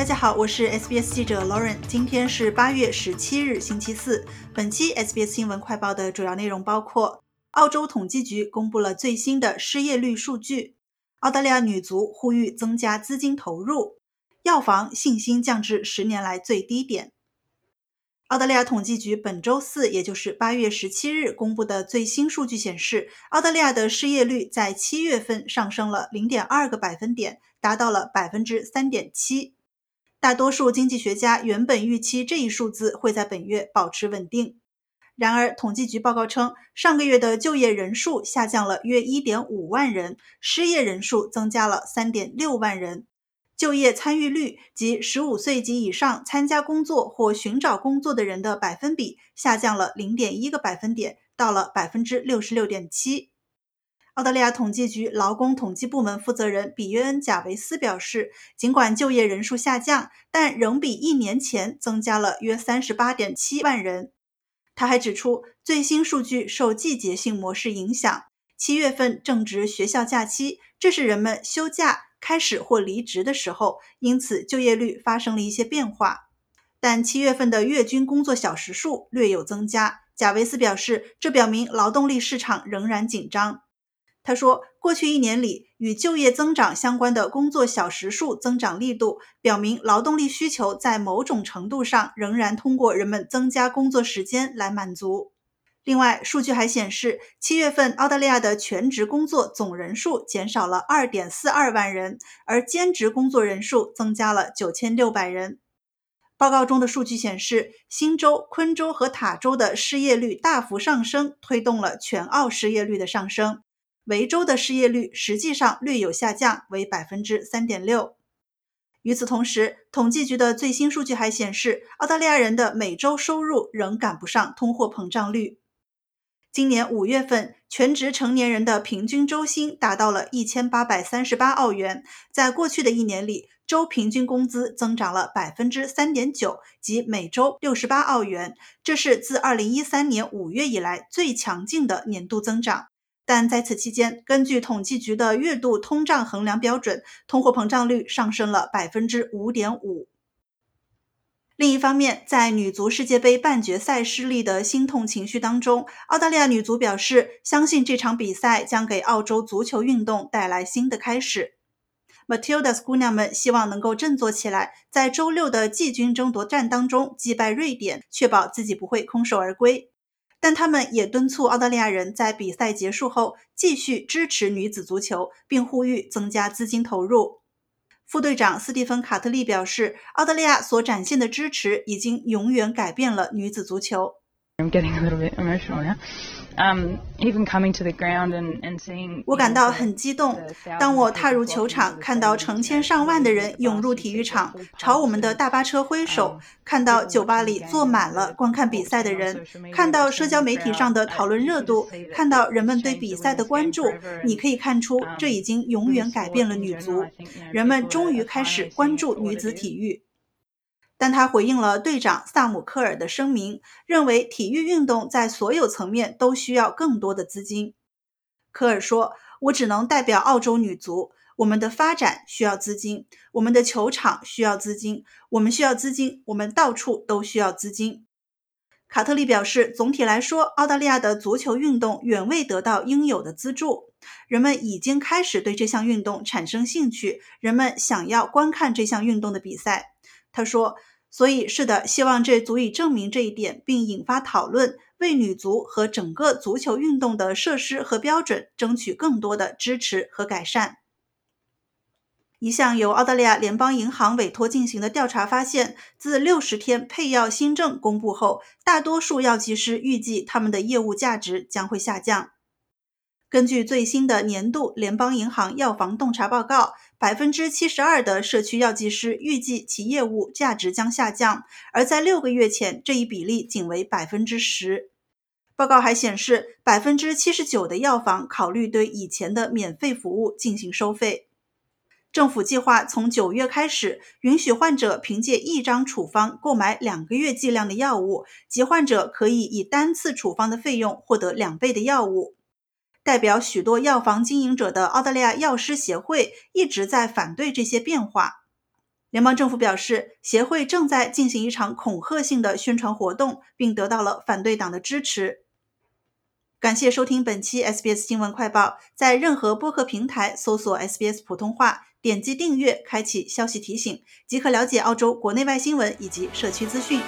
大家好，我是 SBS 记者 Lauren。今天是八月十七日，星期四。本期 SBS 新闻快报的主要内容包括：澳洲统计局公布了最新的失业率数据；澳大利亚女足呼吁增加资金投入；药房信心降至十年来最低点。澳大利亚统计局本周四，也就是八月十七日公布的最新数据显示，澳大利亚的失业率在七月份上升了零点二个百分点，达到了百分之三点七。大多数经济学家原本预期这一数字会在本月保持稳定。然而，统计局报告称，上个月的就业人数下降了约1.5万人，失业人数增加了3.6万人。就业参与率及15岁及以上参加工作或寻找工作的人的百分比下降了0.1个百分点，到了66.7%。澳大利亚统计局劳工统计部门负责人比约恩·贾维斯表示，尽管就业人数下降，但仍比一年前增加了约三十八点七万人。他还指出，最新数据受季节性模式影响，七月份正值学校假期，这是人们休假开始或离职的时候，因此就业率发生了一些变化。但七月份的月均工作小时数略有增加。贾维斯表示，这表明劳动力市场仍然紧张。他说，过去一年里，与就业增长相关的工作小时数增长力度表明，劳动力需求在某种程度上仍然通过人们增加工作时间来满足。另外，数据还显示，七月份澳大利亚的全职工作总人数减少了2.42万人，而兼职工作人数增加了9600人。报告中的数据显示，新州、昆州和塔州的失业率大幅上升，推动了全澳失业率的上升。维州的失业率实际上略有下降，为百分之三点六。与此同时，统计局的最新数据还显示，澳大利亚人的每周收入仍赶不上通货膨胀率。今年五月份，全职成年人的平均周薪达到了一千八百三十八澳元。在过去的一年里，周平均工资增长了百分之三点九，即每周六十八澳元。这是自二零一三年五月以来最强劲的年度增长。但在此期间，根据统计局的月度通胀衡量标准，通货膨胀率上升了百分之五点五。另一方面，在女足世界杯半决赛失利的心痛情绪当中，澳大利亚女足表示，相信这场比赛将给澳洲足球运动带来新的开始。Matildas 姑娘们希望能够振作起来，在周六的季军争夺战当中击败瑞典，确保自己不会空手而归。但他们也敦促澳大利亚人在比赛结束后继续支持女子足球，并呼吁增加资金投入。副队长斯蒂芬·卡特利表示，澳大利亚所展现的支持已经永远改变了女子足球。我感到很激动。当我踏入球场，看到成千上万的人涌入体育场，朝我们的大巴车挥手；看到酒吧里坐满了观看比赛的人；看到社交媒体上的讨论热度；看到人们对比赛的关注，你可以看出，这已经永远改变了女足。人们终于开始关注女子体育。但他回应了队长萨姆科尔的声明，认为体育运动在所有层面都需要更多的资金。科尔说：“我只能代表澳洲女足，我们的发展需要资金，我们的球场需要资金，我们需要资金，我们到处都需要资金。”卡特利表示，总体来说，澳大利亚的足球运动远未得到应有的资助，人们已经开始对这项运动产生兴趣，人们想要观看这项运动的比赛。他说。所以是的，希望这足以证明这一点，并引发讨论，为女足和整个足球运动的设施和标准争取更多的支持和改善。一项由澳大利亚联邦银行委托进行的调查发现，自六十天配药新政公布后，大多数药剂师预计他们的业务价值将会下降。根据最新的年度联邦银行药房洞察报告，百分之七十二的社区药剂师预计其业务价值将下降，而在六个月前，这一比例仅为百分之十。报告还显示，百分之七十九的药房考虑对以前的免费服务进行收费。政府计划从九月开始，允许患者凭借一张处方购买两个月剂量的药物，即患者可以以单次处方的费用获得两倍的药物。代表许多药房经营者的澳大利亚药师协会一直在反对这些变化。联邦政府表示，协会正在进行一场恐吓性的宣传活动，并得到了反对党的支持。感谢收听本期 SBS 新闻快报，在任何播客平台搜索 SBS 普通话，点击订阅，开启消息提醒，即可了解澳洲国内外新闻以及社区资讯。